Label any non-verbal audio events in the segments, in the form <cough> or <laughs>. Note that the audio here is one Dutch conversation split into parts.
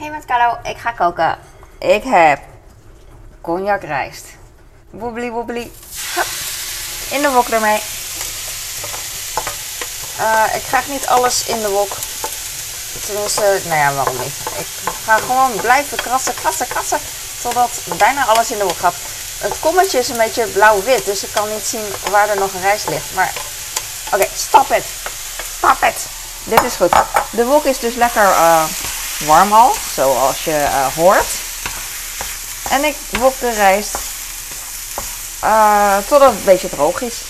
Hey met Carlo, ik ga koken. Ik heb cognac rijst. Wobbly wobbly. In de wok ermee. Eh, ik krijg niet alles in de wok. Tenminste, nou ja, waarom niet? Ik ga gewoon blijven krassen, krassen, krassen. Totdat bijna alles in de wok gaat. Het kommetje is een beetje blauw-wit, dus ik kan niet zien waar er nog rijst ligt. Maar oké, stop het. Stop het. Dit is goed. De wok is dus lekker eh, warm al, zoals je eh, hoort. En ik wok de rijst eh, totdat het een beetje droog is.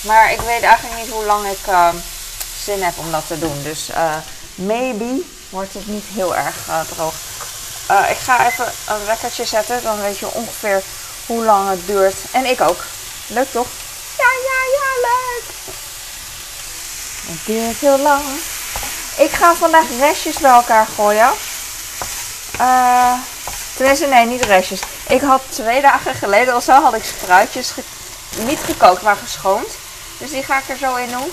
Maar ik weet eigenlijk niet hoe lang ik eh, zin heb om dat te doen. Dus maybe wordt het niet heel erg droog. Ik ga even een wekkertje zetten. Dan weet je ongeveer hoe lang het duurt. En ik ook. Leuk toch? Ja, ja, ja, leuk. Het duurt heel lang. Ik ga vandaag restjes bij elkaar gooien. Eh tenminste, nee, niet restjes. Ik had twee dagen geleden of zo had ik spruitjes niet gekookt, maar geschoond. Dus die ga ik er zo in doen.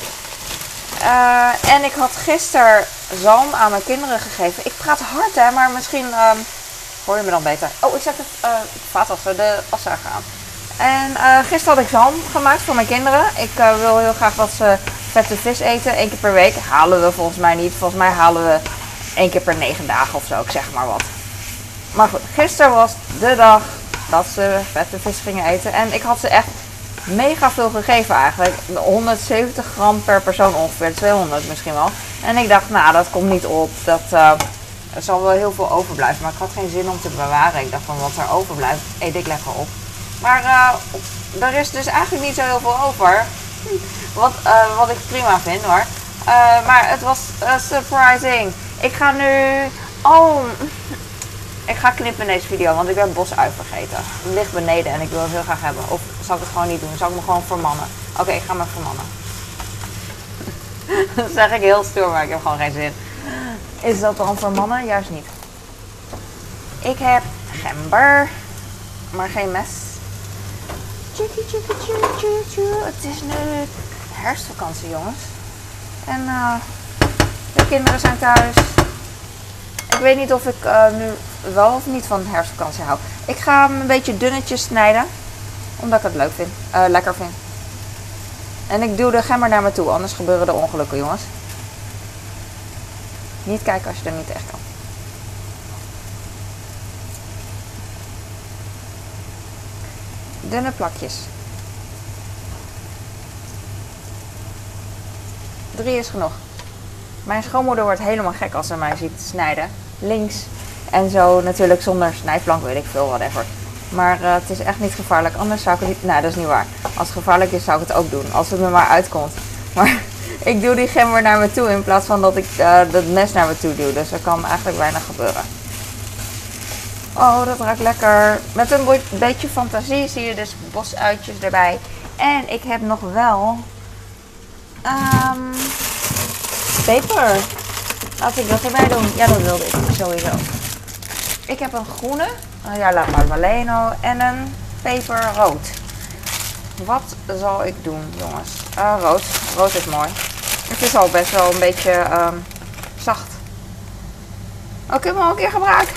Eh, en ik had gisteren zalm aan mijn kinderen gegeven. Ik praat hard hè, maar misschien ehm, hoor je me dan beter. Oh, ik zet het uh, vaatwasser, de afzuiger aan. En eh, gisteren had ik zalm gemaakt voor mijn kinderen. Ik eh, wil heel graag dat ze vette vis eten, één keer per week. Halen we volgens mij niet. Volgens mij halen we één keer per negen dagen of zo, ik zeg maar wat. Maar goed, gisteren was de dag dat ze vette vis gingen eten. En ik had ze echt mega veel gegeven eigenlijk. 170 gram per persoon ongeveer, 200 misschien wel. En ik dacht, nou dat komt niet op. Dat eh, er zal wel heel veel overblijven. Maar ik had geen zin om te bewaren. Ik dacht van wat er overblijft, eet ik lekker op. Maar eh, er is dus eigenlijk niet zo heel veel over. <laughs> Wat, eh, wat ik prima vind hoor. Eh, maar het was eh, surprising. Ik ga nu... Oh, <laughs> ik ga knippen in deze video, want ik ben bosui vergeten. Het ligt beneden en ik wil het heel graag hebben. Of zal ik het gewoon niet doen? Zal ik me gewoon vermannen? Oké, ik ga me vermannen. <laughs> dat zeg ik heel stoer, maar ik heb gewoon geen zin. Is dat dan vermannen? Juist niet. Ik heb gember, maar geen mes. Het is nu herfstvakantie, jongens. En eh, de kinderen zijn thuis. Ik weet niet of ik eh, nu wel of niet van herfstvakantie hou. Ik ga hem een beetje dunnetjes snijden. Omdat ik het leuk vind. eh, lekker vind. En ik duw de gember naar me toe. Anders gebeuren er ongelukken, jongens. Niet kijken als je er niet echt kan. Dunne plakjes. Drie is genoeg. Mijn schoonmoeder wordt helemaal gek als ze mij ziet snijden. Links en zo natuurlijk zonder snijplank, weet ik veel, whatever. Maar eh, het is echt niet gevaarlijk. Anders zou ik het niet... Nou, dat is niet waar. Als het gevaarlijk is, zou ik het ook doen. Als het me maar uitkomt. <laughs> Maar ik doe die gember naar me toe in plaats van dat ik eh dat mes naar me toe doe. Dus er kan eigenlijk weinig gebeuren. Oh, dat ruikt lekker. Met een beetje fantasie zie je dus bosuitjes erbij. En ik heb nog wel... ehm peper. Laat ik dat erbij doen. Ja, dat wilde ik sowieso. Ik heb een groene, uh, ja, laat maar Valeno en een peperrood. Wat zal ik doen, jongens? Eh, rood. Rood is mooi. Het is al best wel een beetje ehm, zacht. Oh, ik heb hem al een keer gebruikt.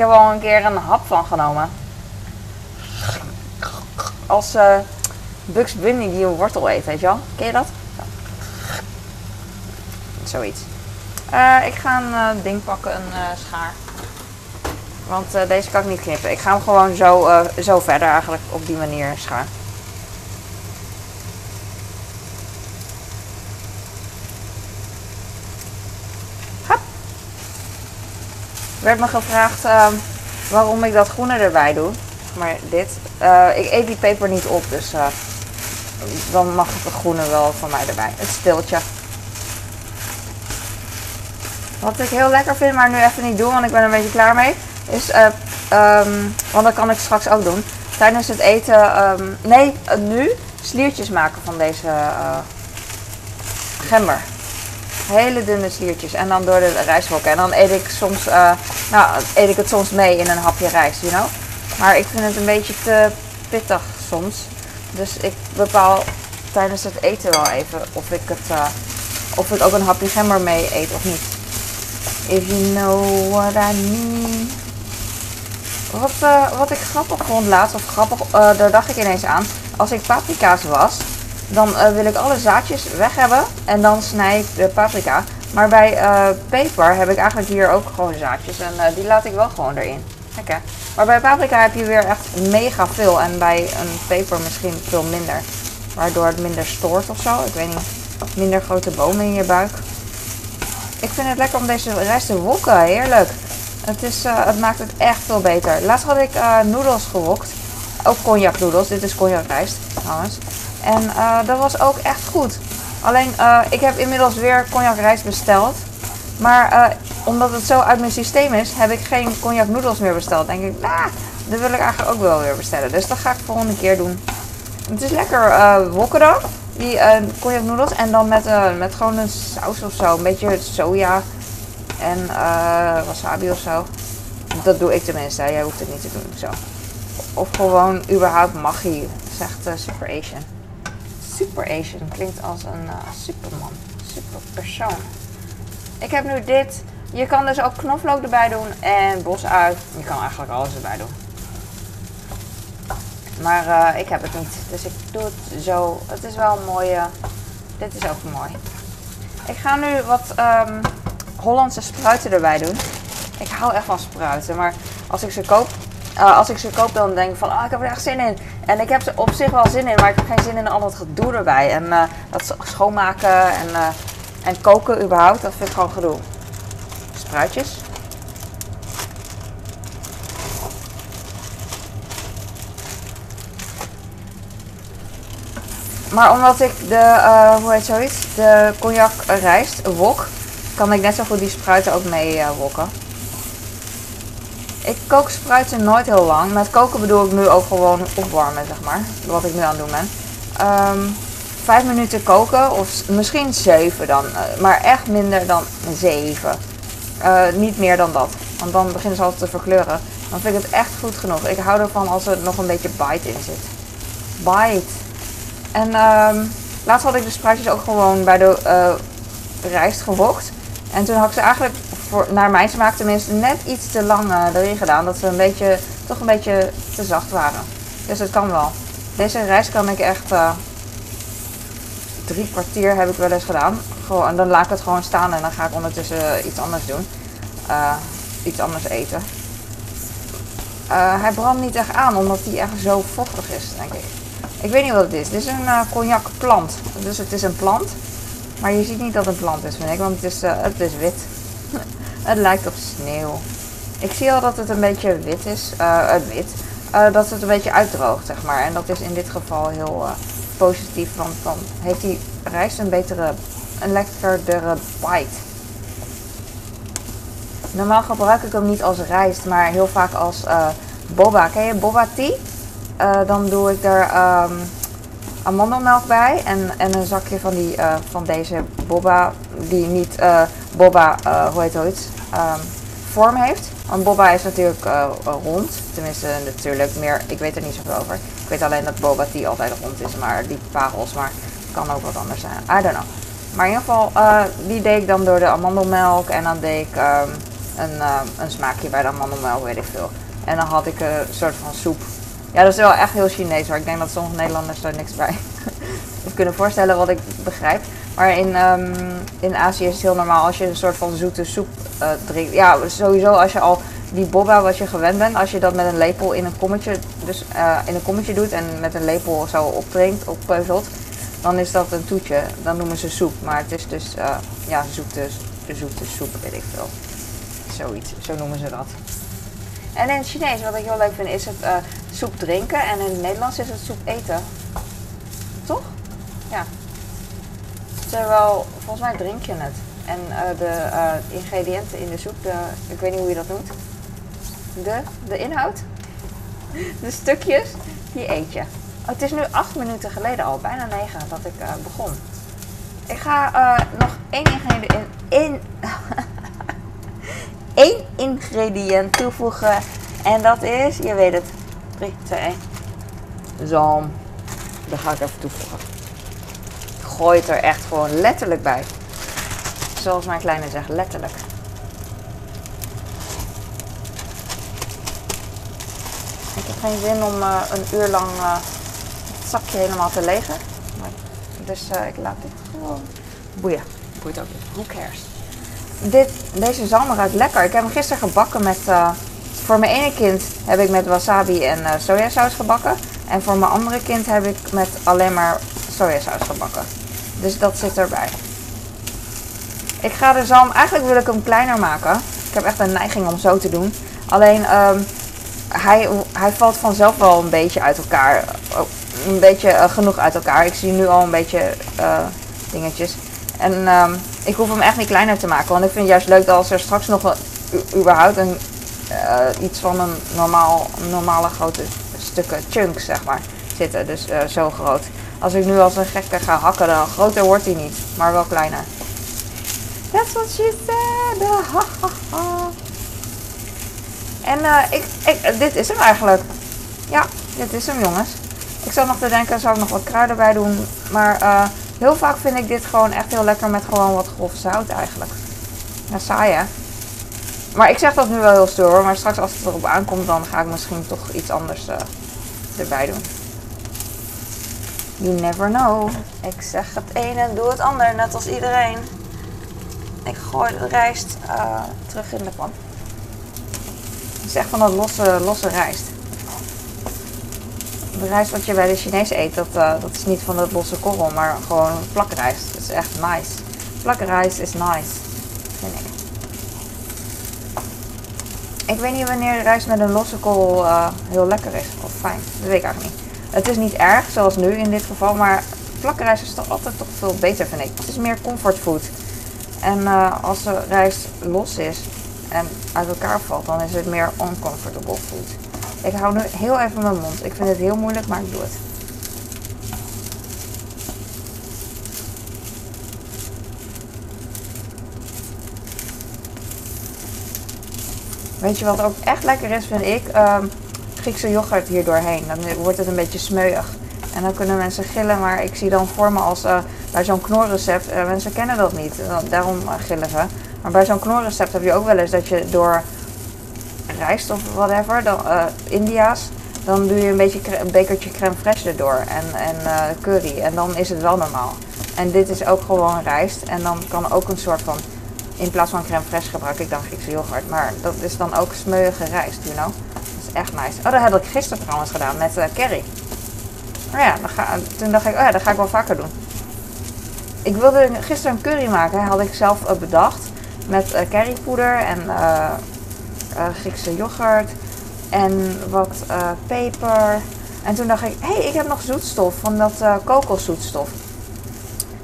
Heb al een keer een hap van genomen. Als eh Bugs Bunny die een wortel eet, weet je wel? Ken je dat? Zo. Zoiets. Eh, ik ga een eh, ding pakken, een schaar. Want deze kan ik niet knippen. Ik ga hem gewoon zo, zo verder eigenlijk op die manier schaar. Werd me gevraagd ehm, waarom ik dat groene erbij doe. Maar dit, eh, ik eet die peper niet op, dus eh, dan mag het groene wel van mij erbij. Het stiltje. Wat ik heel lekker vind, maar nu even niet doen, want ik ben er een beetje klaar mee. Is, eh, ehm, want dat kan ik straks ook doen. Tijdens het eten, ehm, nee, nu sliertjes maken van deze gember. Hele dunne sliertjes. En dan door de rijstwok. En dan eet ik soms, eh, nou, eet ik het soms mee in een hapje rijst, you know. Maar ik vind het een beetje te pittig soms. Dus ik bepaal tijdens het eten wel even of ik het eh, of ik ook een hapje gember mee eet of niet. If you know what I mean. Wat, uh, wat ik grappig vond laatst, of grappig, daar dacht ik ineens aan. Als ik paprika's was, dan uh, wil ik alle zaadjes weg hebben en dan snij ik de paprika. Maar bij peper heb ik eigenlijk hier ook gewoon zaadjes en die laat ik wel gewoon erin. Kijk Maar bij paprika heb je weer echt mega veel en bij een peper misschien veel minder. Waardoor het minder stoort of zo. Ik weet niet. Minder grote bomen in je buik. Ik vind het lekker om deze rijst te wokken. Heerlijk. Het, is, het maakt het echt veel beter. Laatst had ik noedels gewokt. Ook cognac. Dit is cognac rijst trouwens. En uh, dat was ook echt goed. Alleen ik heb inmiddels weer cognac rijst besteld. Maar omdat het zo uit mijn systeem is, heb ik geen cognac noedels meer besteld. Denk ik, nah, dat wil ik eigenlijk ook wel weer bestellen. Dus dat ga ik de volgende keer doen. Het is lekker wokken dan. Die cognac noedels. En dan met, met gewoon een saus of zo. Een beetje soja en uh, wasabi of zo. Dat doe ik tenminste. Jij hoeft het niet te doen. Zo. Of gewoon überhaupt magie. Zegt uh, Super Asian. Super Asian klinkt als een uh, superman. Super persoon. Ik heb nu dit. Je kan dus ook knoflook erbij doen en bosuit. Je kan eigenlijk alles erbij doen. Maar uh, ik heb het niet. Dus ik doe het zo. Het is wel een mooie. Dit is ook mooi. Ik ga nu wat um, Hollandse spruiten erbij doen. Ik hou echt van spruiten, maar als ik ze koop, uh, als ik ze koop dan denk ik van, ah, ik heb er echt zin in. En ik heb er op zich wel zin in, maar ik heb geen zin in al dat gedoe erbij. En uh, dat schoonmaken en, uh, en koken überhaupt, dat vind ik gewoon gedoe. Spruitjes. Maar omdat ik de, hoe heet zoiets, de cognac rijst wok, kan ik net zo goed die spruiten ook mee wokken. Ik kook spruiten nooit heel lang. Met koken bedoel ik nu ook gewoon opwarmen, zeg maar. Wat ik nu aan het doen ben. Um, vijf minuten koken, of misschien zeven dan. Uh, maar echt minder dan zeven. Uh, niet meer dan dat. Want dan beginnen ze altijd te verkleuren. Dan vind ik het echt goed genoeg. Ik hou ervan als er nog een beetje bite in zit. Bite. En um, laatst had ik de spruitjes ook gewoon bij de rijst gewokt. En toen had ik ze eigenlijk, voor, naar mijn smaak tenminste, net iets te lang erin gedaan. Dat ze een beetje, toch een beetje te zacht waren. Dus het kan wel. Deze rijst kan ik echt uh, drie kwartier heb ik wel eens gedaan. Gewoon, en dan laat ik het gewoon staan en dan ga ik ondertussen iets anders doen. Uh, iets anders eten. hij brandt niet echt aan, omdat hij echt zo vochtig is, denk ik. Ik weet niet wat het is. Dit is een cognac plant. Dus het is een plant. Maar je ziet niet dat het een plant is, vind ik, want het is, het is wit. Het lijkt op sneeuw. Ik zie al dat het een beetje wit is, uh, wit, uh, dat het een beetje uitdroogt, zeg maar. En dat is in dit geval heel positief, want dan heeft die rijst een betere, een lekkerdere bite. Normaal gebruik ik hem niet als rijst, maar heel vaak als boba. Ken je boba tea? dan doe ik er um, amandelmelk bij en, en een zakje van, die, van deze boba, die niet boba, hoe heet het, um, vorm heeft. Want boba is natuurlijk rond, tenminste natuurlijk meer, ik weet er niet zoveel over. Ik weet alleen dat boba tea altijd rond is, maar die parels, maar kan ook wat anders zijn. I don't know. Maar in ieder geval, die deed ik dan door de amandelmelk en dan deed ik um, een, een smaakje bij de amandelmelk, weet ik veel. En dan had ik een soort van soep ja, dat is wel echt heel Chinees hoor. Ik denk dat sommige Nederlanders daar niks bij <laughs> kunnen voorstellen wat ik begrijp. Maar in, um, in Azië is het heel normaal als je een soort van zoete soep uh, drinkt. Ja, sowieso als je al die boba wat je gewend bent, als je dat met een lepel in een kommetje, dus, uh, in een kommetje doet en met een lepel zo opdrinkt, oppeuzelt, dan is dat een toetje. Dan noemen ze soep. Maar het is dus uh, ja, zoete, zoete soep, weet ik veel. Zoiets, zo noemen ze dat. En in het Chinees, wat ik heel leuk vind, is het soep drinken. En in het Nederlands is het soep eten. Toch? Ja. Terwijl, volgens mij drink je het. En uh, de uh, ingrediënten in de soep, de, ik weet niet hoe je dat noemt. De, de inhoud. De stukjes, die eet je. Oh, het is nu acht minuten geleden al, bijna negen, dat ik begon. Ik ga nog één ingrediënt in, <laughs> één ingrediënt toevoegen. En dat is, je weet het, 3, 2, 1. Dat ga ik even toevoegen. Ik gooi het er echt gewoon letterlijk bij. Zoals mijn kleine zegt, letterlijk. Ik heb geen zin om eh, een uur lang eh, het zakje helemaal te legen. Maar, dus eh, ik laat dit gewoon boeien. Boeit ook niet. Who cares? Dit, deze zalm ruikt lekker. Ik heb hem gisteren gebakken met... voor mijn ene kind heb ik met wasabi en sojasaus gebakken. En voor mijn andere kind heb ik met alleen maar sojasaus gebakken. Dus dat zit erbij. Ik ga de zalm... Eigenlijk wil ik hem kleiner maken. Ik heb echt een neiging om zo te doen. Alleen... ehm, hij, hij valt vanzelf wel een beetje uit elkaar. Oh, een beetje eh, genoeg uit elkaar. Ik zie nu al een beetje eh, dingetjes. En ehm, ik hoef hem echt niet kleiner te maken. Want ik vind het juist leuk dat als er straks nog überhaupt een, eh, iets van een normaal, normale grote stukken chunks zeg maar zitten. Dus eh, zo groot. Als ik nu als een gekke ga hakken, dan groter wordt hij niet. Maar wel kleiner. That's what she said. En eh, ik, ik, dit is hem eigenlijk. Ja, dit is hem jongens. Ik zat nog te denken, zou ik nog wat kruiden bij doen. Maar eh, heel vaak vind ik dit gewoon echt heel lekker met gewoon wat grof zout eigenlijk. Ja, saai hè? Maar ik zeg dat nu wel heel stoer hoor. Maar straks als het erop aankomt, dan ga ik misschien toch iets anders eh, erbij doen. You never know. Ik zeg het een en doe het ander, net als iedereen. Ik gooi de rijst eh, terug in de pan. Het is echt van dat losse, losse rijst. De rijst wat je bij de Chinees eet, dat, eh, dat is niet van dat losse korrel, maar gewoon plakrijst. Dat is echt nice. Plakrijst is nice, vind ik. Ik weet niet wanneer rijst met een losse korrel eh, heel lekker is of fijn. Dat weet ik eigenlijk niet. Het is niet erg, zoals nu in dit geval, maar plakrijst is toch altijd toch veel beter, vind ik. Het is meer comfortfood. En eh, als de rijst los is en uit elkaar valt, dan is het meer uncomfortable food. Ik hou nu heel even mijn mond. Ik vind het heel moeilijk, maar ik doe het. Weet je wat ook echt lekker is, vind ik? Ehm, Griekse yoghurt hier doorheen. Dan wordt het een beetje smeuig. En dan kunnen mensen gillen, maar ik zie dan voor me als eh, bij zo'n knorrecept, eh, mensen kennen dat niet, daarom eh, gillen ze. Maar bij zo'n knorrecept heb je ook wel eens dat je door rijst of whatever, dan, India's, dan doe je een, beetje een bekertje crème fraîche erdoor en, en curry. En dan is het wel normaal. En dit is ook gewoon rijst. En dan kan ook een soort van, in plaats van crème fraîche gebruik ik dan Griekse yoghurt. Maar dat is dan ook smeuïge rijst, you know. Echt nice. Oh, dat heb ik gisteren trouwens gedaan met curry. Nou ja, dan toen dacht ik, oh ja, dat ga ik wel vaker doen. Ik wilde gisteren een curry maken, had ik zelf eh, bedacht. Met eh, currypoeder en Griekse yoghurt en wat peper. En toen dacht ik, hé, hey, ik heb nog zoetstof van dat kokoszoetstof.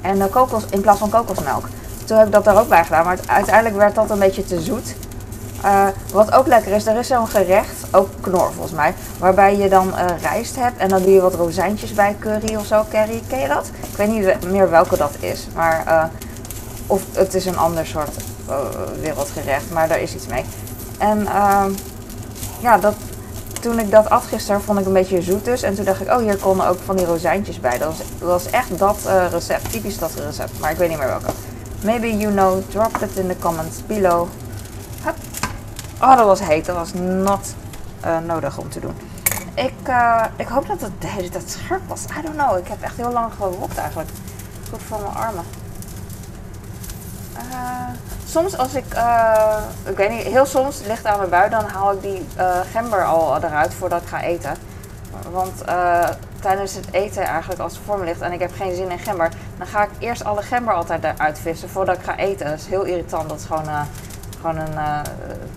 En kokos, in plaats van kokosmelk. Toen heb ik dat er ook bij gedaan, maar uiteindelijk werd dat een beetje te zoet. Wat ook lekker is, er is zo'n gerecht, ook knor volgens mij, waarbij je dan eh, rijst hebt en dan doe je wat rozijntjes bij curry of zo. Curry, ken je dat? Ik weet niet meer welke dat is, maar eh, of het is een ander soort eh, wereldgerecht, maar daar is iets mee. En ehm, ja, dat, toen ik dat at gisteren vond ik een beetje zoet dus. En toen dacht ik, oh hier komen ook van die rozijntjes bij. Dat was, was echt dat recept, typisch dat recept, maar ik weet niet meer welke. Maybe you know, drop it in the comments below. Hup. Oh, dat was heet. Dat was not eh, nodig om te doen. Ik, eh, ik hoop dat het de scherp was. I don't know. Ik heb echt heel lang gewokt eigenlijk. Goed voor mijn armen. Eh, soms als ik, ik weet niet, heel soms ligt aan mijn bui, dan haal ik die gember al eruit voordat ik ga eten. Want tijdens het eten eigenlijk, als het voor me ligt en ik heb geen zin in gember, dan ga ik eerst alle gember altijd eruit vissen voordat ik ga eten. Dat is heel irritant, dat is gewoon, gewoon een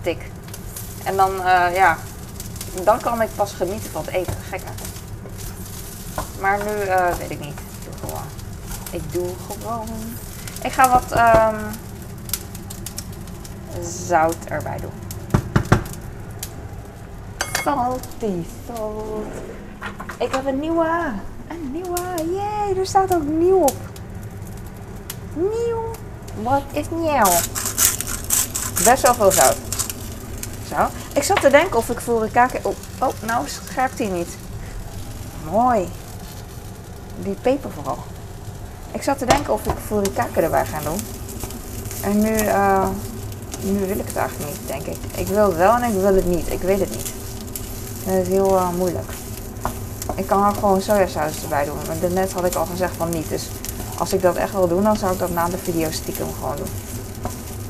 tik. En dan, ja, dan kan ik pas genieten van het eten. Gekke. Maar nu eh, weet ik niet. Ik doe gewoon. Ik doe gewoon. Ik ga wat ehm, zout erbij doen. Salty salt. Ik heb een nieuwe. Een nieuwe. Yay, er staat ook nieuw op. Nieuw. Wat is nieuw? Best wel veel zout. Ik zat te denken of ik furikake... Oh, oh nou scherpt hij niet. Mooi. Die peper vooral. Ik zat te denken of ik furikake erbij ga doen. En nu, uh, nu wil ik het eigenlijk niet, denk ik. Ik wil het wel en ik wil het niet. Ik weet het niet. Dat is heel uh, moeilijk. Ik kan ook gewoon sojasaus erbij doen. Maar net had ik al gezegd van niet. Dus als ik dat echt wil doen, dan zou ik dat na de video stiekem gewoon doen.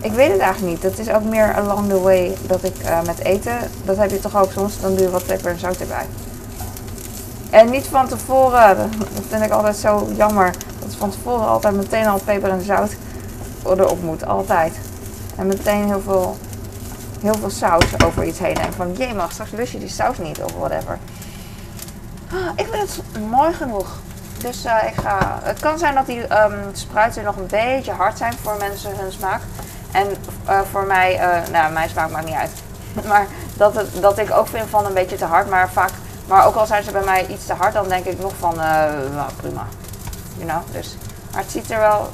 Ik weet het eigenlijk niet. Dat is ook meer along the way dat ik uh, met eten, dat heb je toch ook soms, dan doe je wat peper en zout erbij. En niet van tevoren, dat vind ik altijd zo jammer. Dat van tevoren altijd meteen al peper en zout erop moet, altijd. En meteen heel veel, heel veel saus over iets heen. En van, jee, mag straks lust je die saus niet of whatever. Ah, ik vind het mooi genoeg. Dus uh, ik ga. Het kan zijn dat die um, spruiten nog een beetje hard zijn voor mensen hun smaak. En uh, voor mij, uh, nou, mijn smaak maakt niet uit. <laughs> maar dat, het, dat ik ook vind van een beetje te hard. Maar vaak, maar ook al zijn ze bij mij iets te hard, dan denk ik nog van, nou, prima. You know, dus. Maar het ziet er wel,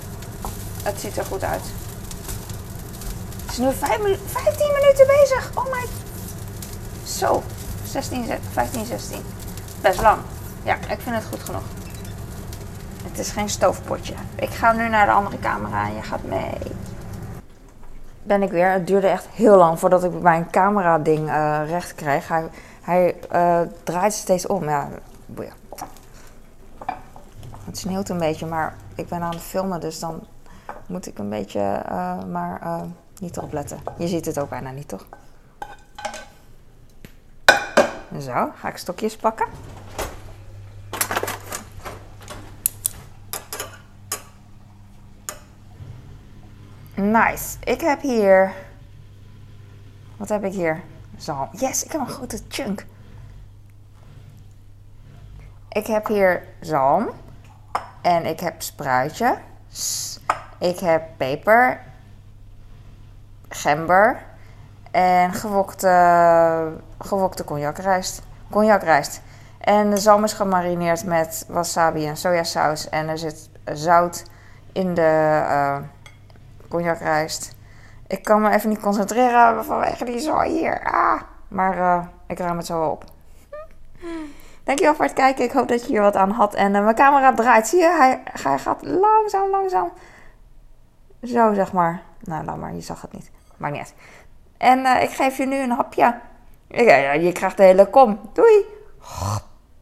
het ziet er goed uit. Het is nu 5, 15 minuten bezig. Oh my. Zo. 16, 15, 16. Best lang. Ja, ik vind het goed genoeg. Het is geen stoofpotje. Ik ga nu naar de andere camera en je gaat mee. Ben ik weer. Het duurde echt heel lang voordat ik mijn camera ding uh, recht krijg. Hij, hij uh, draait steeds om. Ja. Het sneeuwt een beetje, maar ik ben aan het filmen, dus dan moet ik een beetje uh, maar niet erop letten. Je ziet het ook bijna niet, toch? Zo, ga ik stokjes pakken. Nice. Ik heb hier. Wat heb ik hier? Zalm. Yes, ik heb een grote chunk. Ik heb hier zalm. En ik heb spruitje. Ik heb peper. Gember. En gewokte, gewokte cognacrijst. Cognacrijst. En de zalm is gemarineerd met wasabi en sojasaus. En er zit zout in de... Uh, cognacrijst. Ik kan me even niet concentreren vanwege die zooi hier. Ah, maar uh, ik ruim het zo wel op. Dankjewel voor het kijken. Ik hoop dat je hier wat aan had. En uh, mijn camera draait. Zie je? Hij, hij gaat langzaam, langzaam. Zo, zeg maar. Nou, laat maar. Je zag het niet. Maar niet En uh, ik geef je nu een hapje. Je krijgt de hele kom. Doei.